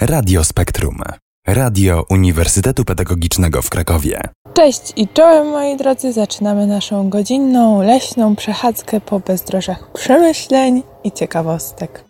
Radio Spektrum. Radio Uniwersytetu Pedagogicznego w Krakowie. Cześć i czołem moi drodzy, zaczynamy naszą godzinną leśną przechadzkę po bezdrożach przemyśleń i ciekawostek.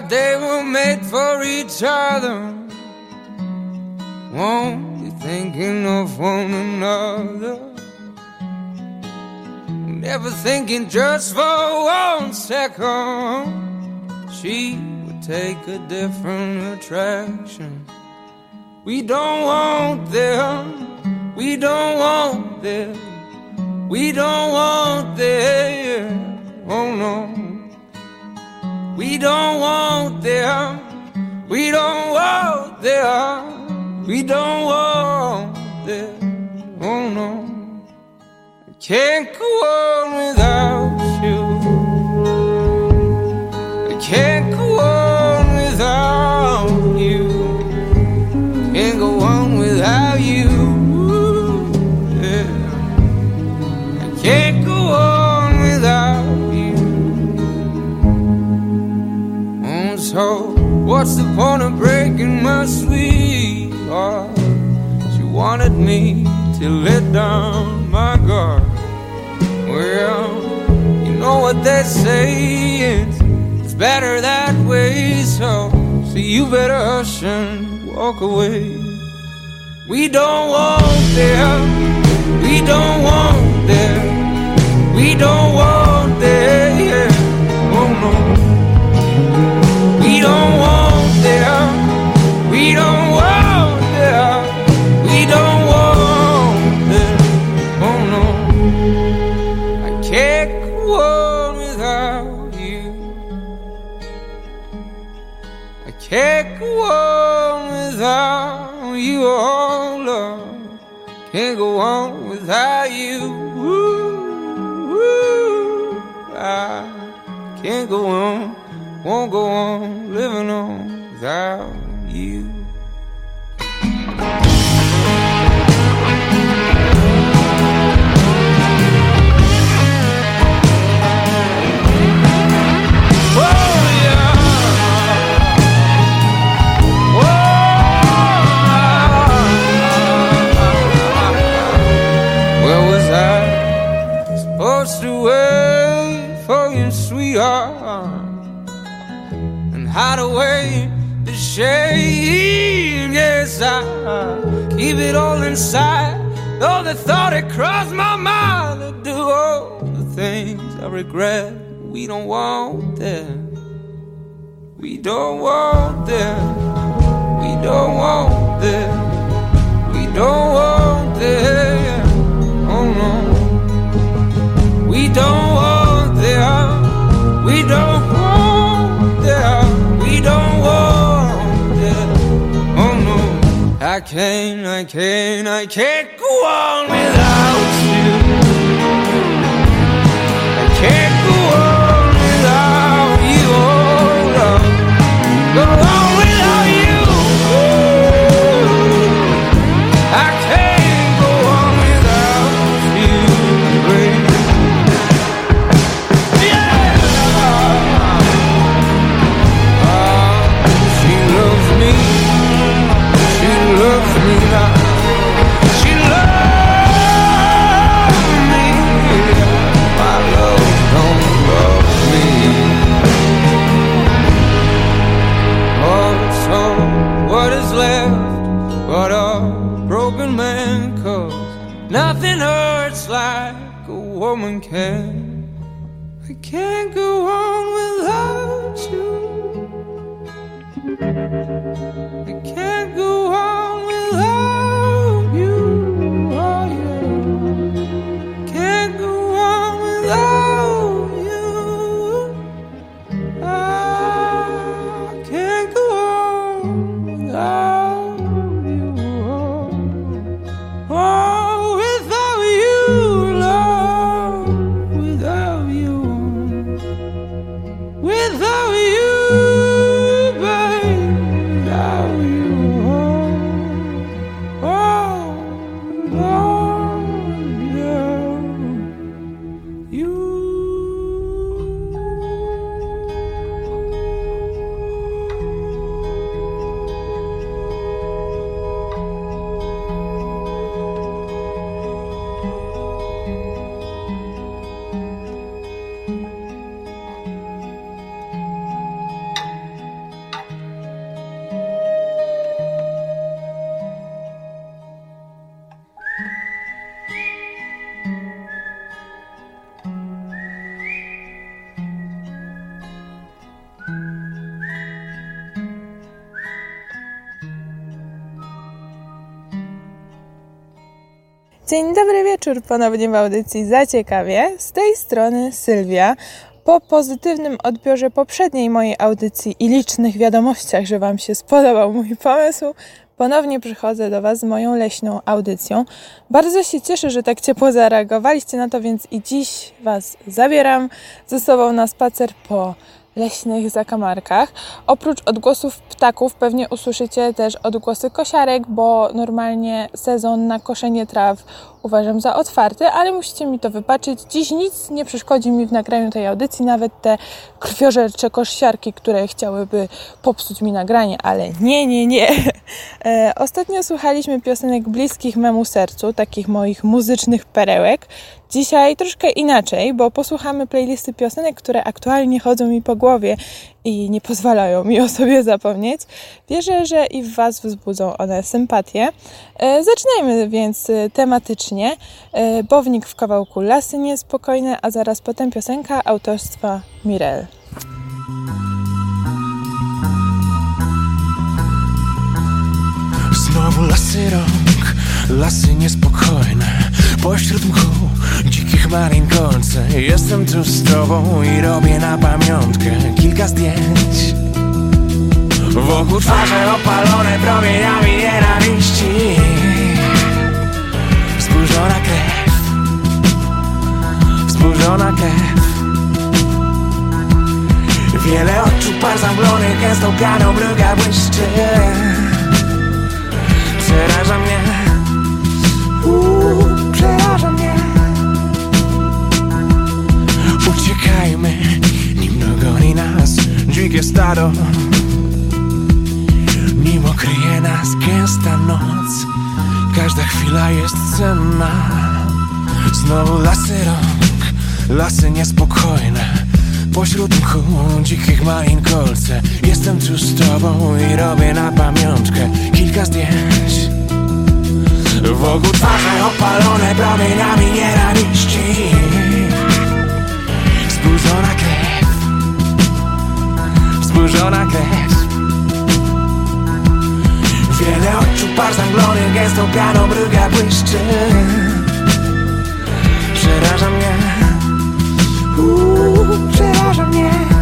Thought they were made for each other. Won't be thinking of one another. Never thinking just for one second. She would take a different attraction. We don't want them. We don't want them. We don't want them. Oh no. We don't want them. We don't want them. We don't want them. Oh no. I can't go on without you. I can't go on without you. Can't go on without you. Yeah. I can't go what's the point of breaking my sweetheart? She wanted me to let down my guard. Well, you know what they say, it's, it's better that way. So, so you better hush and walk away. We don't want them, we don't want them, we don't want them. Yeah. Oh no. We don't want them. We don't want them. We don't want them. Oh no. I can't go on without you. I can't go on without you, oh love. Can't go on without you. Ooh, ooh, I can't go on won't go on living on thou it all inside. Though the thought it crossed my mind to do all the things I regret. We don't want them. We don't want them. We don't want them. We don't want them. Oh no. We don't want them. We don't I can't, I can't, I can't go on without you. I can't go on woman can. I can't go on without you. Dzień dobry wieczór, ponownie w audycji Zaciekawie. Z tej strony Sylwia. Po pozytywnym odbiorze poprzedniej mojej audycji i licznych wiadomościach, że Wam się spodobał mój pomysł, ponownie przychodzę do Was z moją leśną audycją. Bardzo się cieszę, że tak ciepło zareagowaliście na to, więc i dziś Was zabieram ze sobą na spacer po leśnych zakamarkach. Oprócz odgłosów ptaków pewnie usłyszycie też odgłosy kosiarek, bo normalnie sezon na koszenie traw uważam za otwarty, ale musicie mi to wybaczyć. Dziś nic nie przeszkodzi mi w nagraniu tej audycji, nawet te krwiożercze kosiarki, które chciałyby popsuć mi nagranie, ale nie, nie, nie. E, ostatnio słuchaliśmy piosenek bliskich memu sercu, takich moich muzycznych perełek. Dzisiaj troszkę inaczej, bo posłuchamy playlisty piosenek, które aktualnie chodzą mi po głowie i nie pozwalają mi o sobie zapomnieć. Wierzę, że i w Was wzbudzą one sympatię. E, zaczynajmy więc e, tematycznie. E, Bownik w kawałku Lasy Niespokojne, a zaraz potem piosenka autorstwa Mirel. Znowu lasy rąk, lasy niespokojne Pośród mchu, dzikich kolce Jestem tu z tobą i robię na pamiątkę kilka zdjęć. Wokół twarze opalone promieniami nienawiści. Wzburzona krew. Wzburzona krew. Wiele oczu par zamglonych gęstą pianą mruga błyszczy. Przeraża mnie Uuu, przeraża mnie. Uciekajmy, nim nas dzikie stado. Nim okryje nas gęsta noc Każda chwila jest cenna. Znowu lasy rąk, lasy niespokojne. Pośród mchu dzikich malin kolce Jestem tu z tobą i robię na pamiątkę kilka zdjęć Wokół twarze opalone promieniami nienawiści. Zburzona krew. Zburzona krew. Wiele oczu par zamglonych gęstą pianą mruga błyszczy. Przeraża mnie. Uuu, przeraża mnie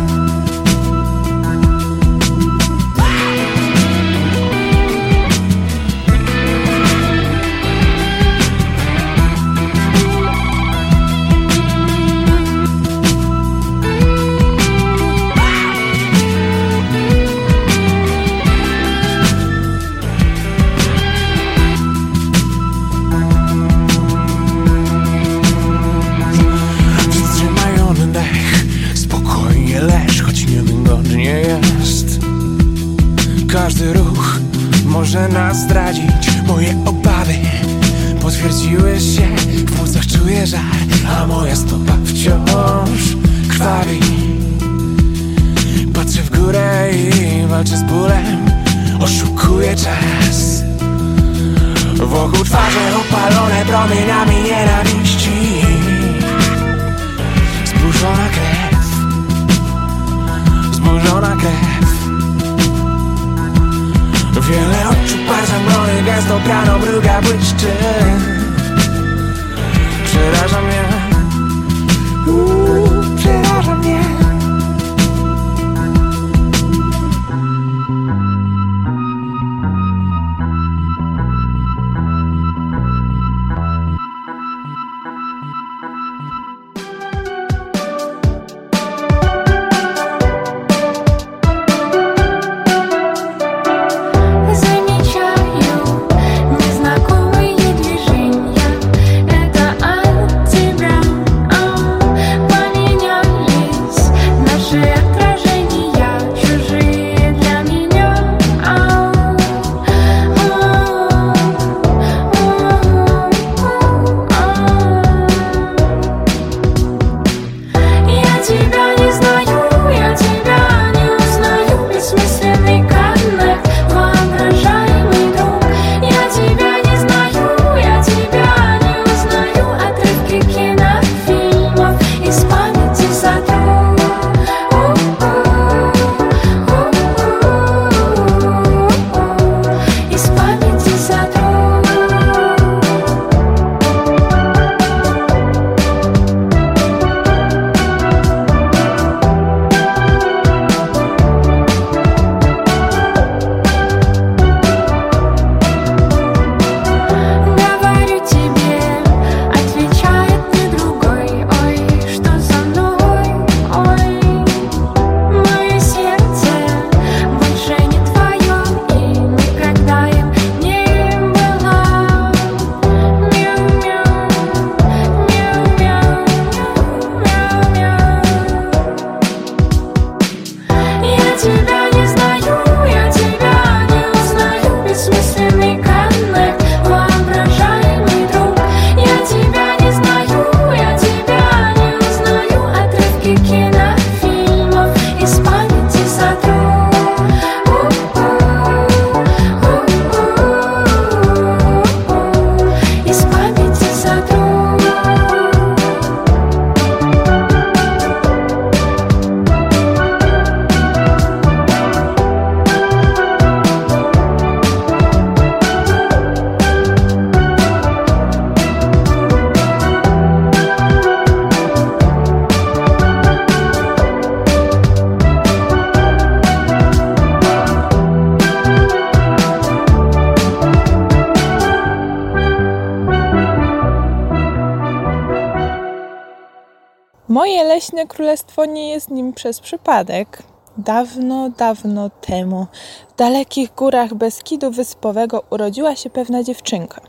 leśne królestwo nie jest nim przez przypadek. Dawno, dawno temu w dalekich górach Beskidu Wyspowego urodziła się pewna dziewczynka.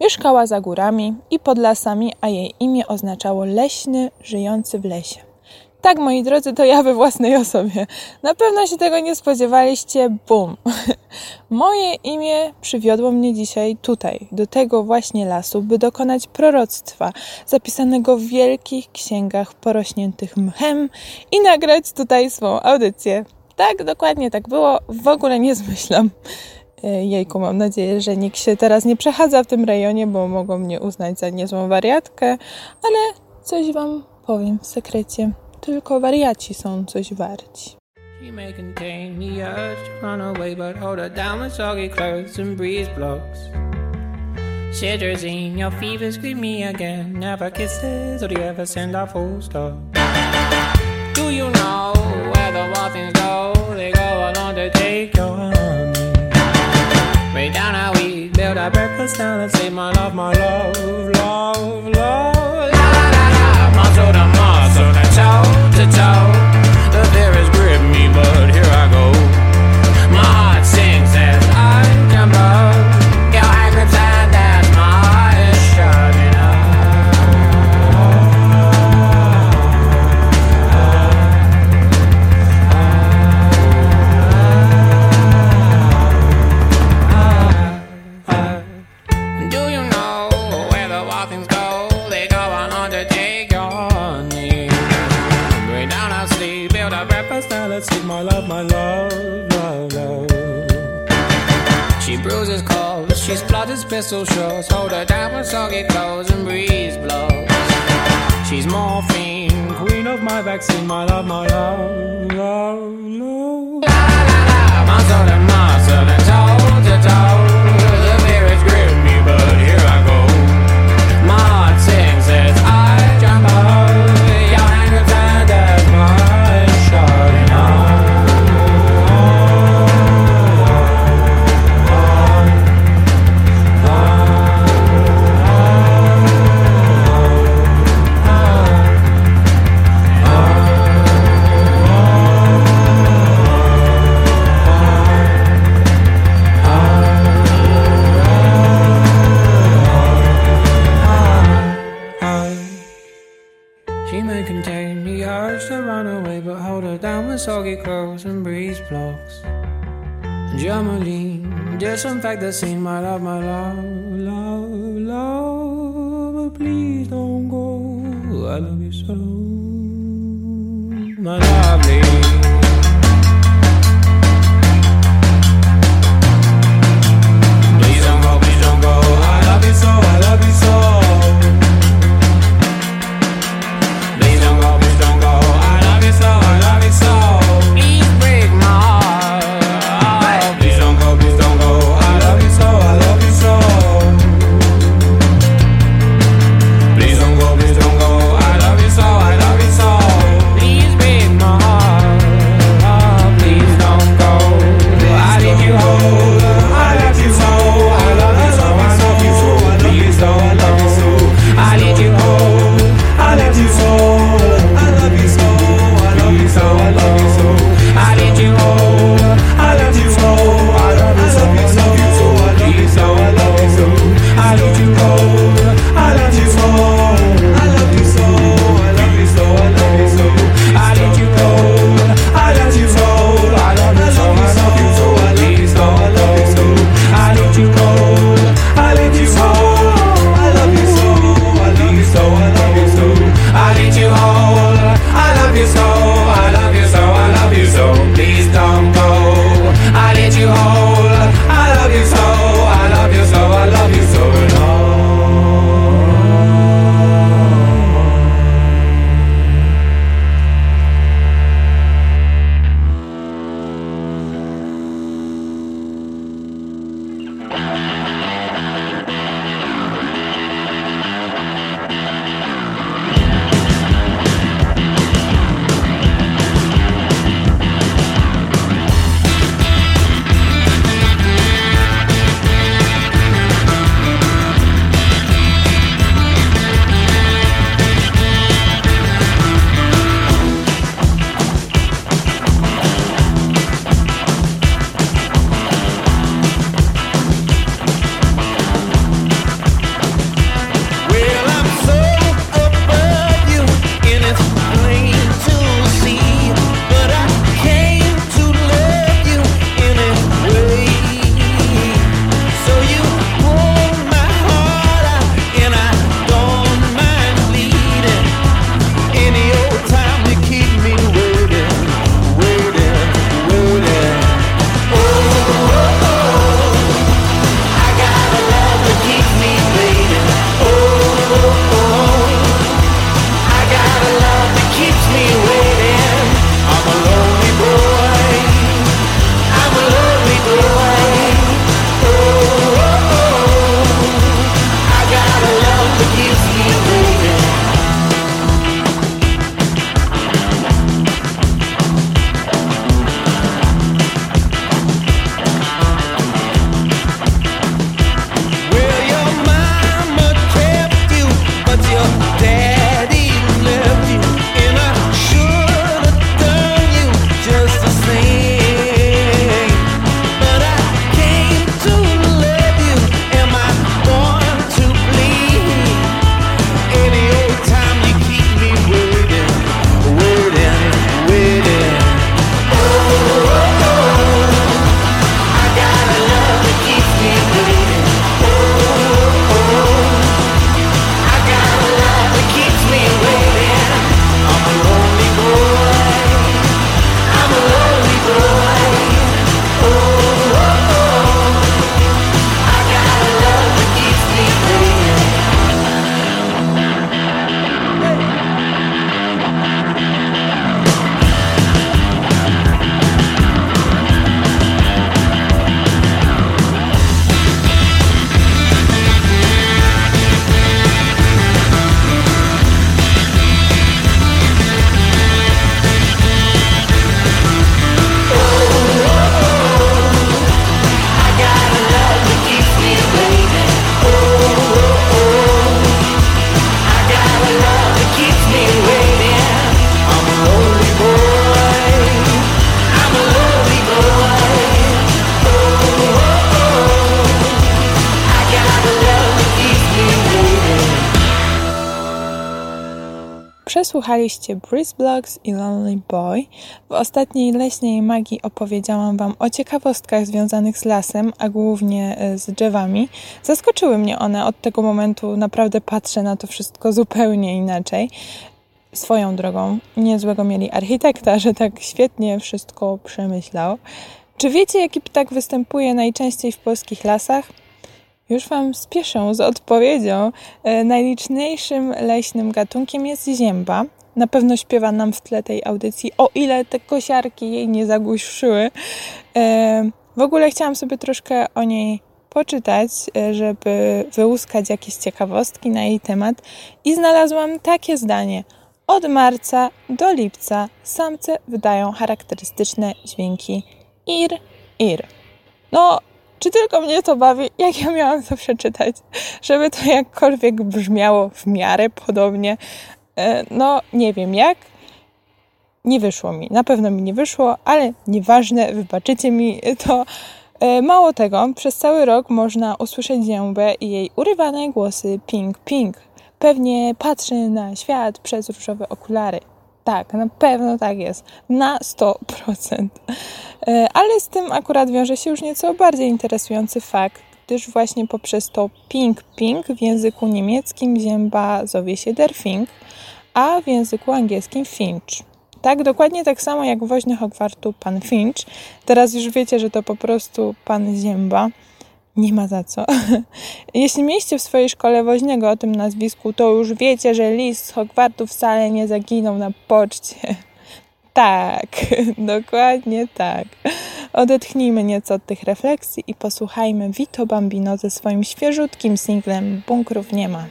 Mieszkała za górami i pod lasami, a jej imię oznaczało leśny, żyjący w lesie. Tak, moi drodzy, to ja we własnej osobie. Na pewno się tego nie spodziewaliście. Bum. Moje imię przywiodło mnie dzisiaj tutaj, do tego właśnie lasu, by dokonać proroctwa zapisanego w wielkich księgach porośniętych mchem i nagrać tutaj swą audycję. Tak, dokładnie tak było. W ogóle nie zmyślam. E, jejku, mam nadzieję, że nikt się teraz nie przechadza w tym rejonie, bo mogą mnie uznać za niezłą wariatkę, ale coś wam powiem w sekrecie. Tylko wariaci są coś warci. She may contain the urge to run away, but hold her down with soggy clothes and breeze blocks. Citrazine, your fever scream me again. Never kisses, or do you ever send a full stop? Do you know where the things go? They go along to take your honey. Way down how we build our breakfast down and say, My love, my love, love, love. the same Przesłuchaliście Breeze Blocks i Lonely Boy. W ostatniej leśnej magii opowiedziałam Wam o ciekawostkach związanych z lasem, a głównie e, z drzewami. Zaskoczyły mnie one. Od tego momentu naprawdę patrzę na to wszystko zupełnie inaczej. Swoją drogą, niezłego mieli architekta, że tak świetnie wszystko przemyślał. Czy wiecie, jaki ptak występuje najczęściej w polskich lasach? Już Wam spieszę z odpowiedzią. E, najliczniejszym leśnym gatunkiem jest zięba. Na pewno śpiewa nam w tle tej audycji, o ile te kosiarki jej nie zagłuszyły. E, w ogóle chciałam sobie troszkę o niej poczytać, e, żeby wyłuskać jakieś ciekawostki na jej temat i znalazłam takie zdanie. Od marca do lipca samce wydają charakterystyczne dźwięki ir, ir. No, czy tylko mnie to bawi? Jak ja miałam to przeczytać? Żeby to jakkolwiek brzmiało w miarę podobnie. E, no, nie wiem jak. Nie wyszło mi. Na pewno mi nie wyszło, ale nieważne, wybaczycie mi to. E, mało tego, przez cały rok można usłyszeć Ziębę i jej urywane głosy ping ping. Pewnie patrzy na świat przez różowe okulary. Tak, na pewno tak jest. Na 100%. E, ale z tym akurat wiąże się już nieco bardziej interesujący fakt, gdyż właśnie poprzez to ping-ping w języku niemieckim zięba zowie się der Fink, a w języku angielskim Finch. Tak, dokładnie tak samo jak woźny Hogwartu pan Finch. Teraz już wiecie, że to po prostu pan Zięba. Nie ma za co. Jeśli mieliście w swojej szkole woźnego o tym nazwisku, to już wiecie, że list z Hogwartu wcale nie zaginął na poczcie. Tak, dokładnie tak. Odetchnijmy nieco od tych refleksji i posłuchajmy Vito Bambino ze swoim świeżutkim singlem Bunkrów nie ma.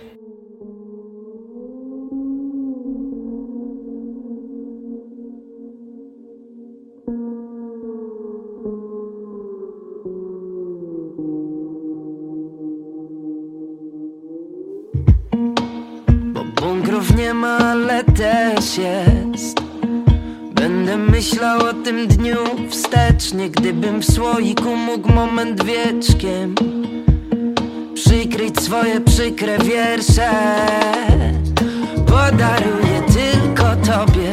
Bo bunkrów nie ma, ale też jest myślał o tym dniu wstecznie Gdybym w słoiku mógł moment wieczkiem Przykryć swoje przykre wiersze. Podaruję tylko tobie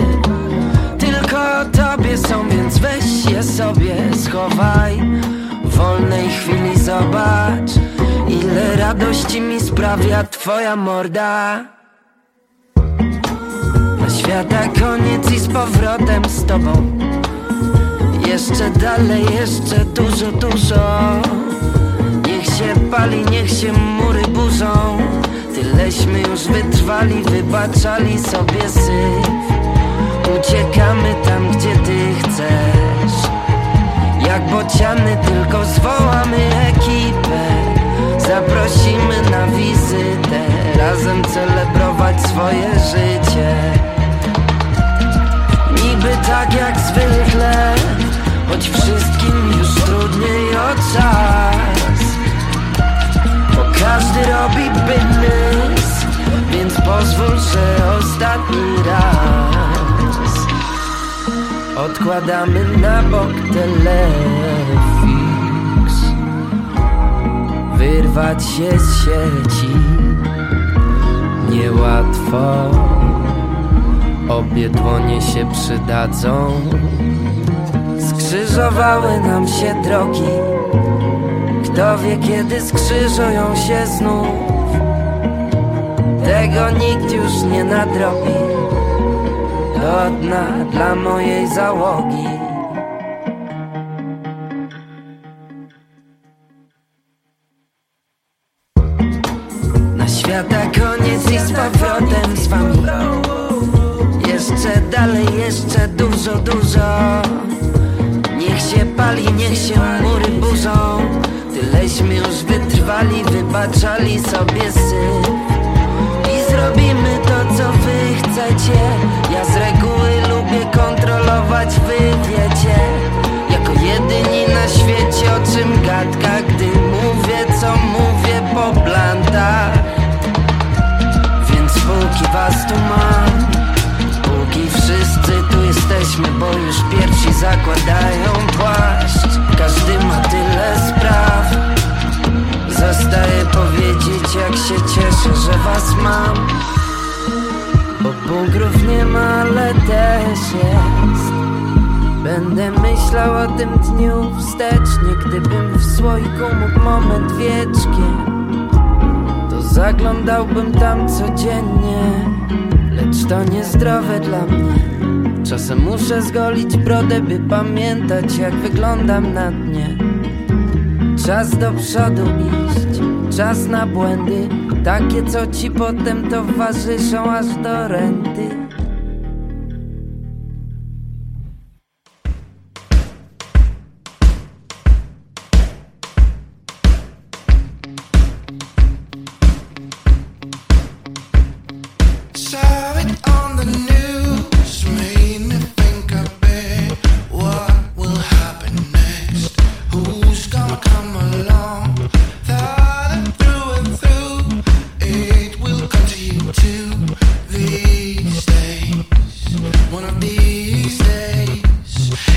Tylko tobie są, więc weź je sobie schowaj W wolnej chwili zobacz Ile radości mi sprawia twoja morda świata koniec i z powrotem z tobą. Jeszcze dalej, jeszcze dużo, dużo. Niech się pali, niech się mury burzą. Tyleśmy już wytrwali, wybaczali sobie syf. Uciekamy tam, gdzie ty chcesz. Jak bociany tylko zwołamy ekipę. Zaprosimy na wizytę. Razem celebrować swoje życie Niby tak jak zwykle Choć wszystkim już trudniej o czas. Bo każdy robi biznes Więc pozwól, że ostatni raz. Odkładamy na bok telefix. Wyrwać się z sieci Niełatwo Obie dłonie się przydadzą. Skrzyżowały nam się drogi. Kto wie kiedy skrzyżują się znów. Tego nikt już nie nadrobi. Do dna dla mojej załogi dużo, dużo. Niech się pali, niech się mury burzą. Tyleśmy już wytrwali, wybaczali sobie syf I zrobimy to, co wy chcecie. Ja z reguły lubię kontrolować, wy wiecie. Jako jedyni na świecie, o czym gadka jesteśmy, bo już pierwsi zakładają płaszcz. Każdy ma tyle spraw. Zostaje powiedzieć jak się cieszę, że was mam. Bo Bunkrów nie ma, ale też jest. Będę myślał o tym dniu wstecznie Gdybym w słoiku mógł moment wieczkiem. To zaglądałbym tam codziennie Lecz to niezdrowe dla mnie Czasem muszę zgolić brodę, by pamiętać jak wyglądam na dnie. Czas do przodu iść, czas na błędy. Takie co ci potem towarzyszą aż do renty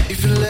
if you let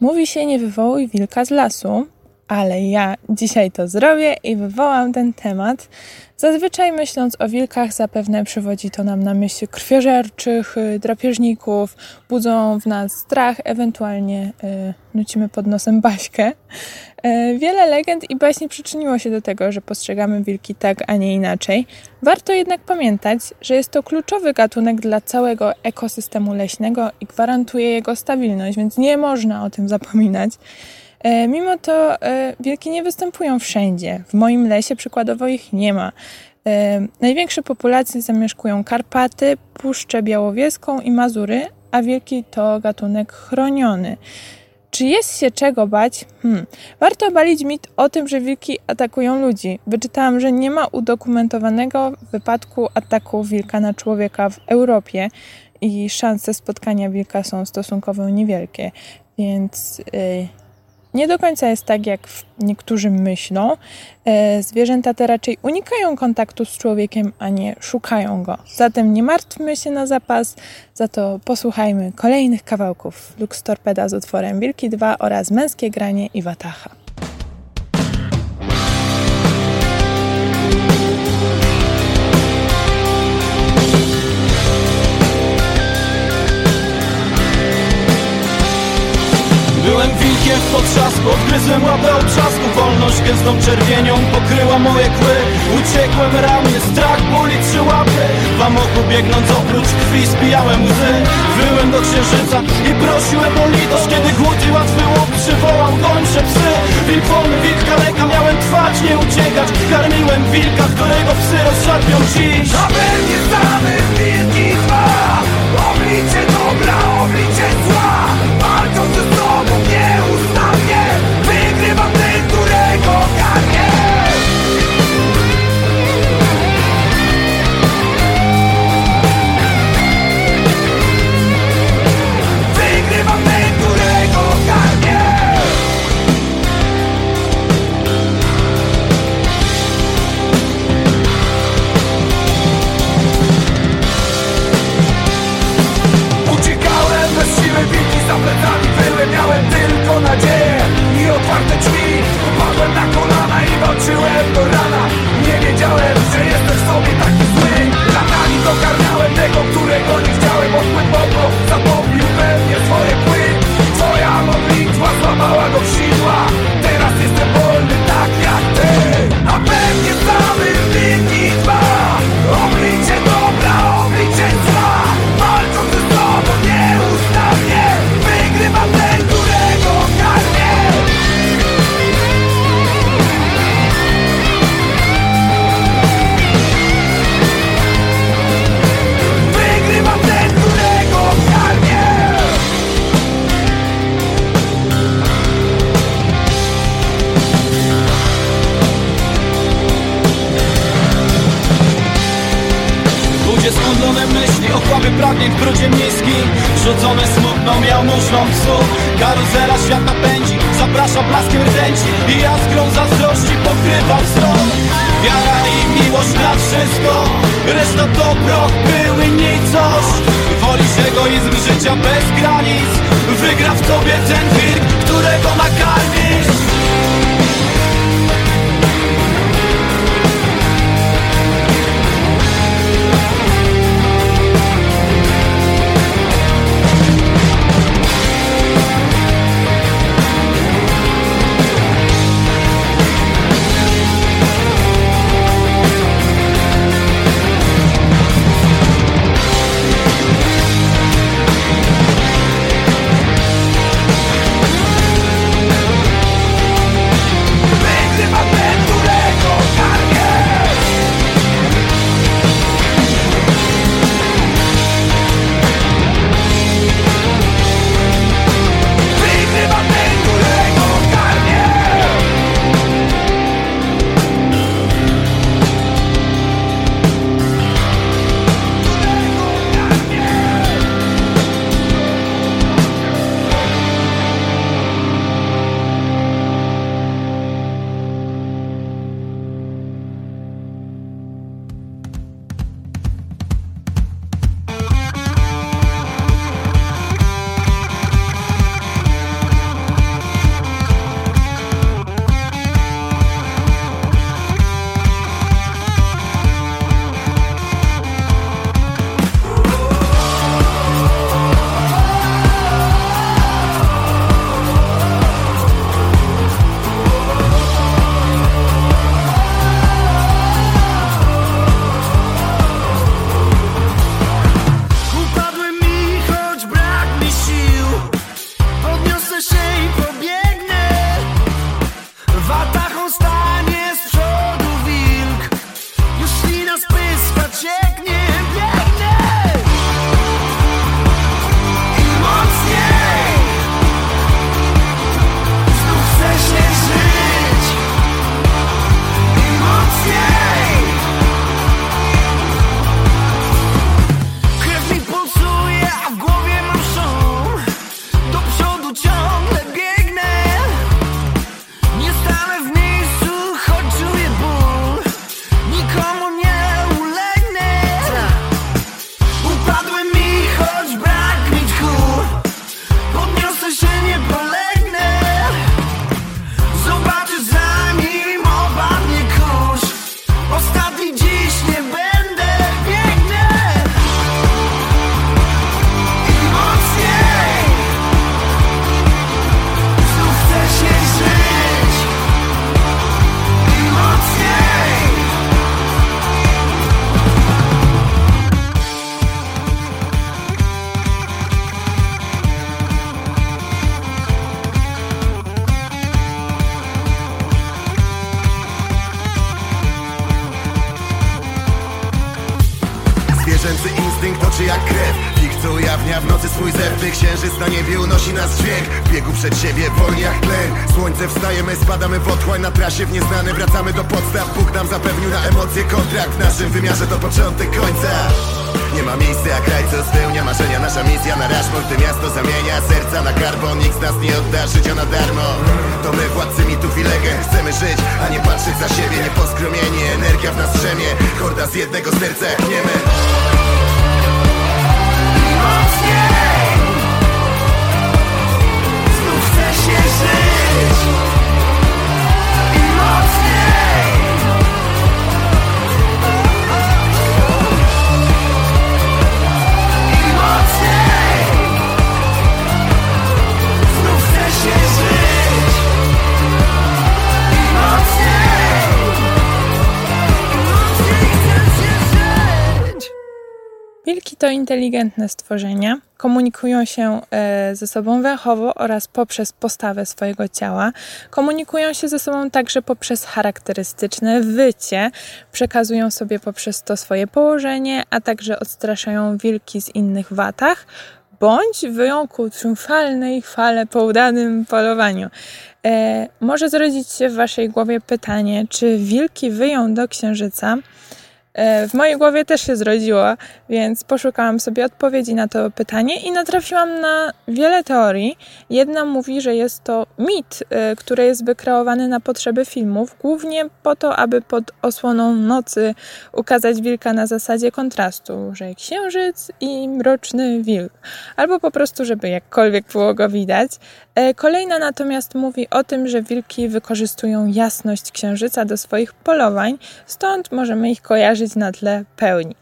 Mówi się nie wywołuj wilka z lasu, ale ja dzisiaj to zrobię i wywołam ten temat. Zazwyczaj myśląc o wilkach, zapewne przywodzi to nam na myśl krwiożerczych, y, drapieżników, budzą w nas strach, ewentualnie y, nucimy pod nosem baśkę. Y, wiele legend i baśni przyczyniło się do tego, że postrzegamy wilki tak, a nie inaczej. Warto jednak pamiętać, że jest to kluczowy gatunek dla całego ekosystemu leśnego i gwarantuje jego stabilność, więc nie można o tym zapominać. E, Mimo to e, wilki nie występują wszędzie. W moim lesie przykładowo ich nie ma. E, Największe populacje zamieszkują Karpaty, Puszczę Białowieską i Mazury, a wilki to gatunek chroniony. Czy jest się czego bać? Hmm. Warto obalić mit o tym, że wilki atakują ludzi. Wyczytałam, że nie ma udokumentowanego wypadku ataku wilka na człowieka w Europie i szanse spotkania wilka są stosunkowo niewielkie. Więc yy, nie do końca jest tak, jak niektórzy myślą. E, Zwierzęta te raczej unikają kontaktu z człowiekiem, a nie szukają go. Zatem nie martwmy się na zapas, za to posłuchajmy kolejnych kawałków Lux Torpeda z utworem Wilki 2 oraz Męskie Granie i Watacha. Byłem wilkiem w odgryzłem łapę trzasku Wolność gęstą czerwienią pokryła moje kły. Uciekłem ramię, strach, ból i trzy łapy. W amoku biegnąc oprócz krwi spijałem łzy. Wyłem do księżyca i prosiłem o litość. Kiedy głód i łatwy łop przywołał gończe psy. Wilk wolny, wilk kaleka, miałem trwać, nie uciekać. Karmiłem wilka, którego psy rozszarpią dziś. Nawet nie znamy wilki dwa Oblicze Zagmatwane myśli, za plecami były Miałem tylko nadzieję i otwarte drzwi. Upadłem na kolana i walczyłem do rana. Nie wiedziałem, że jestem w sobie taki zły. Latami dokarmiałem tego, którego nie chciałem. Odpływ mokro, zapomnił pewnie swoje pły Twoja modlitwa złamała go w sidła. Teraz jestem wolny tak jak ty. A pewnie samym winni ochłapy pragnień w brudzie miski. Rzucone smutną, jałmużną psu Karuzela świata pędzi, zaprasza blaskiem rdęci I jaskrą zazdrości pokrywa wzrok. Wiara i miłość na wszystko. Reszta to proch, były nicość. Wolisz egoizm życia bez granic. Wygra w tobie ten wilk, którego nakarmisz Zwierzęcy instynkt oczy jak krew. Co ujawnia w nocy swój zewny Księżyc na niebie unosi nas dźwięk. W biegu przed siebie wolni jak tlen Słońce wstaje, my spadamy w otchłań. Na trasie w nieznane wracamy do podstaw. Bóg nam zapewnił na emocje kontrakt. W naszym wymiarze to początek końca nie ma miejsca jak raj, co spełnia marzenia. Nasza misja na Rushmore, ty miasto zamienia Serca na karbon, nikt z nas nie odda życia na darmo. To my władcy mitów i legend Chcemy żyć, a nie patrzeć za siebie. Nieposkromieni, energia w nas drzemie. Horda z jednego serca jak niemy. Mocniej. Znów chcę się żyć Wilki to inteligentne stworzenia. Komunikują się e, ze sobą węchowo oraz poprzez postawę swojego ciała. Komunikują się ze sobą także poprzez charakterystyczne wycie. Przekazują sobie poprzez to swoje położenie, a także odstraszają wilki z innych watach bądź wyją ku triumfalnej chwale po udanym polowaniu. E, może zrodzić się w Waszej głowie pytanie, czy wilki wyją do księżyca w mojej głowie też się zrodziło, więc poszukałam sobie odpowiedzi na to pytanie i natrafiłam na wiele teorii. Jedna mówi, że jest to mit, e, który jest wykreowany na potrzeby filmów, głównie po to, aby pod osłoną nocy ukazać wilka na zasadzie kontrastu, że księżyc i mroczny wilk, albo po prostu, żeby jakkolwiek było go widać. E, kolejna natomiast mówi o tym, że wilki wykorzystują jasność księżyca do swoich polowań, stąd możemy ich kojarzyć na tle pełni.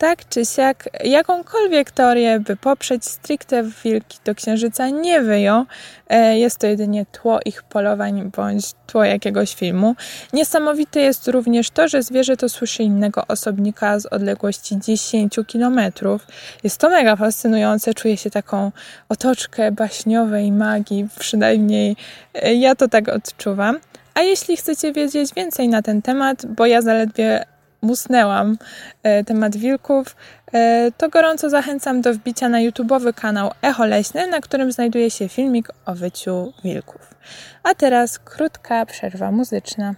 Tak czy siak, jakąkolwiek teorię, by poprzeć stricte wilki do księżyca nie wyją. E, jest to jedynie tło ich polowań bądź tło jakiegoś filmu. Niesamowite jest również to, że zwierzę to słyszy innego osobnika z odległości 10 km. Jest to mega fascynujące, czuję się taką otoczkę baśniowej magii, przynajmniej e, ja to tak odczuwam. A jeśli chcecie wiedzieć więcej na ten temat, bo ja zaledwie musnęłam e, temat wilków, e, to gorąco zachęcam do wbicia na YouTube'owy kanał Echo Leśne, na którym znajduje się filmik o wyciu wilków. A teraz krótka przerwa muzyczna.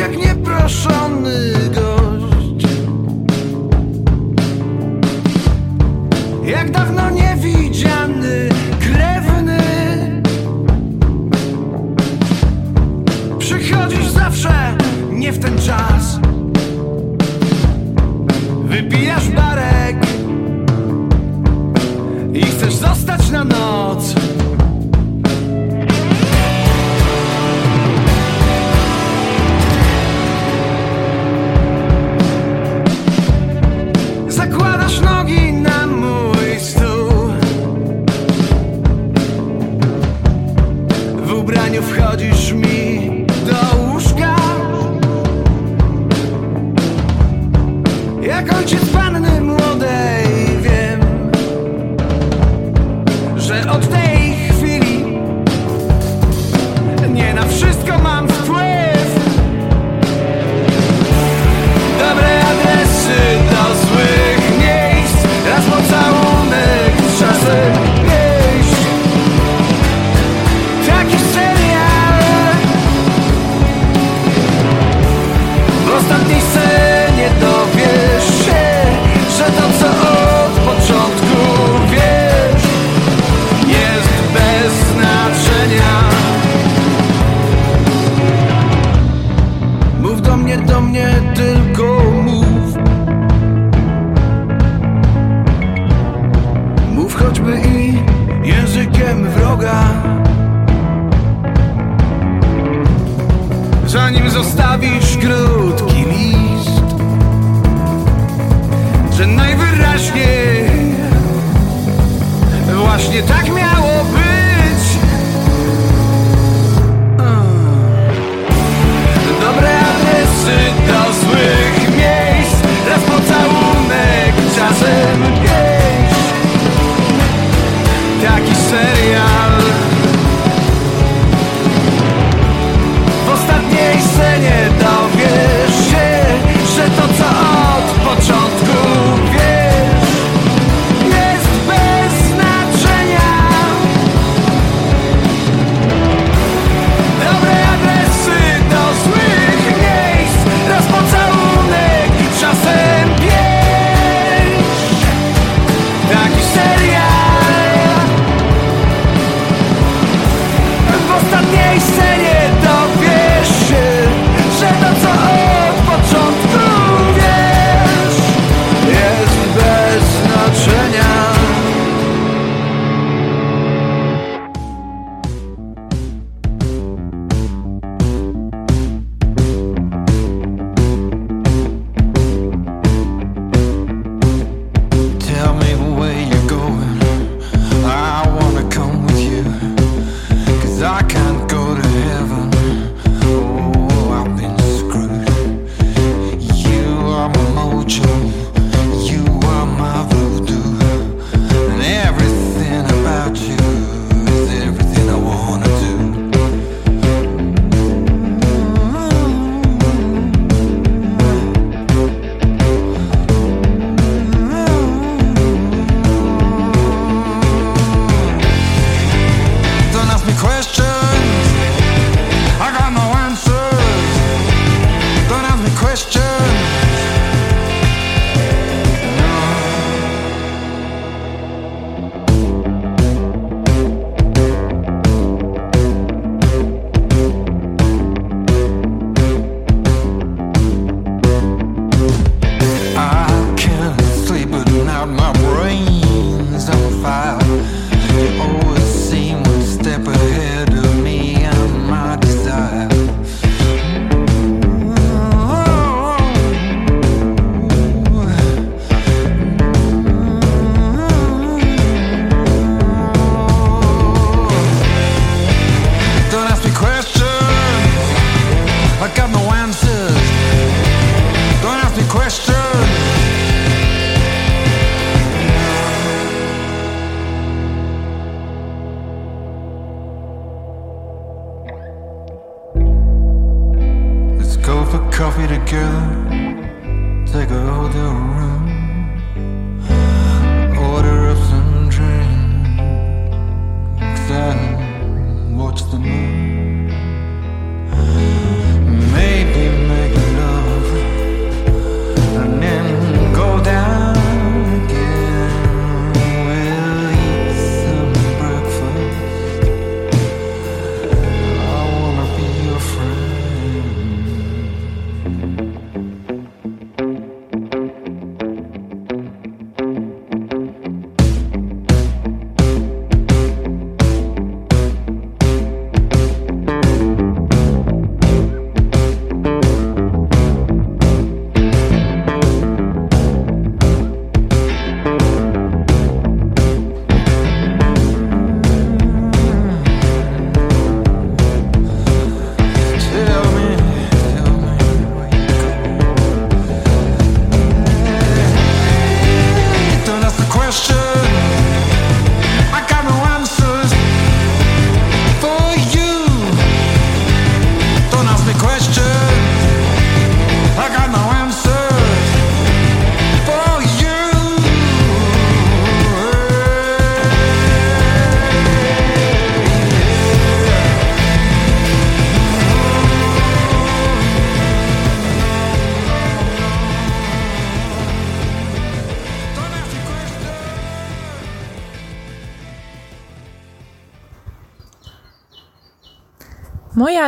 Jak ojciec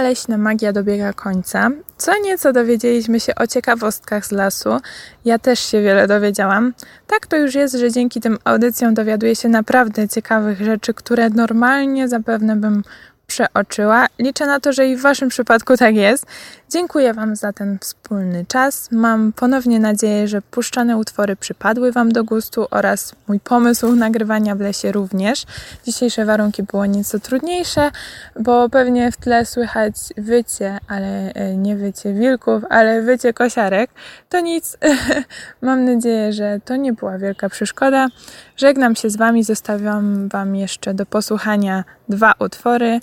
Moja leśna magia dobiega końca. Co nieco dowiedzieliśmy się o ciekawostkach z lasu. Ja też się wiele dowiedziałam. Tak to już jest, że dzięki tym audycjom dowiaduję się naprawdę ciekawych rzeczy, które normalnie zapewne bym przeoczyła. Liczę na to, że i w Waszym przypadku tak jest. Dziękuję Wam za ten wspólny czas. Mam ponownie nadzieję, że puszczane utwory przypadły Wam do gustu oraz mój pomysł nagrywania w lesie również. Dzisiejsze warunki było nieco trudniejsze, bo pewnie w tle słychać wycie, ale e, nie wycie wilków, ale wycie kosiarek. To nic. Mam nadzieję, że to nie była wielka przeszkoda. Żegnam się z Wami, zostawiam Wam jeszcze do posłuchania dwa utwory.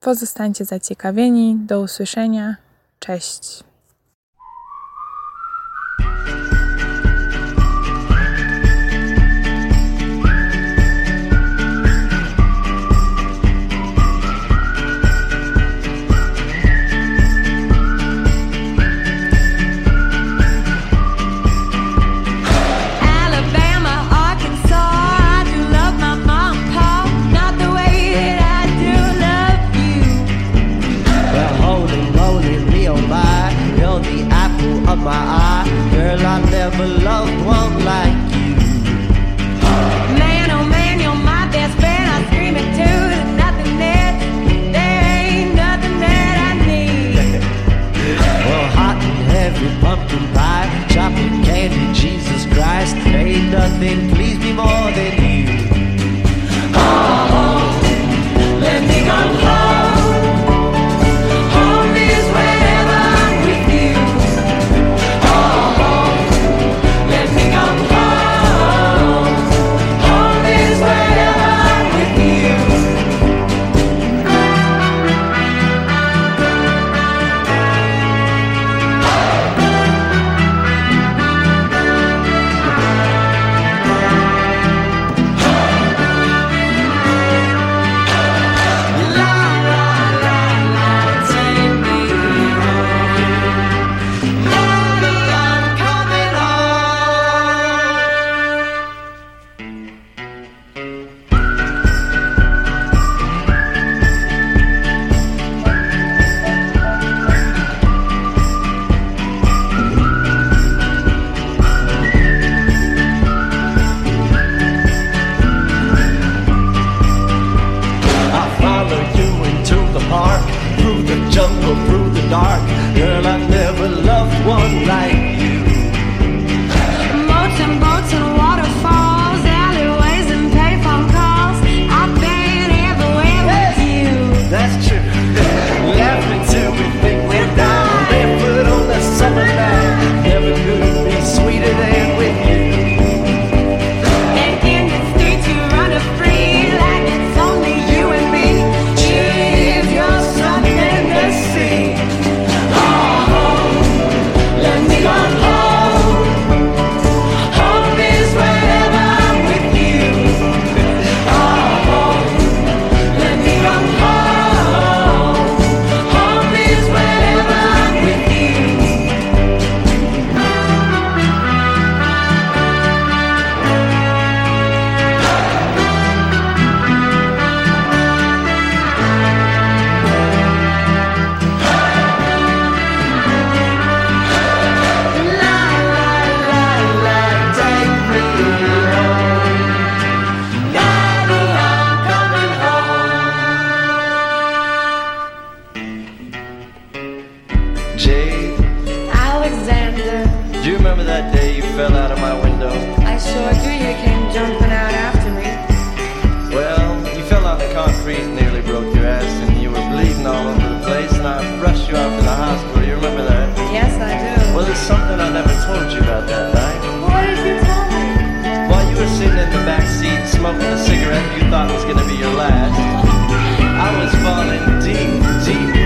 Pozostańcie zaciekawieni. Do usłyszenia. Cześć. nothing day you fell out of my window? I saw do. You came jumping out after me. Well, you fell on the concrete, nearly broke your ass, and you were bleeding all over the place, and I rushed you out to the hospital. You remember that? Yes, I do. Well, there's something I never told you about that night. What did you tell me? While you were sitting in the back seat smoking a cigarette you thought was going to be your last, I was falling deep, deep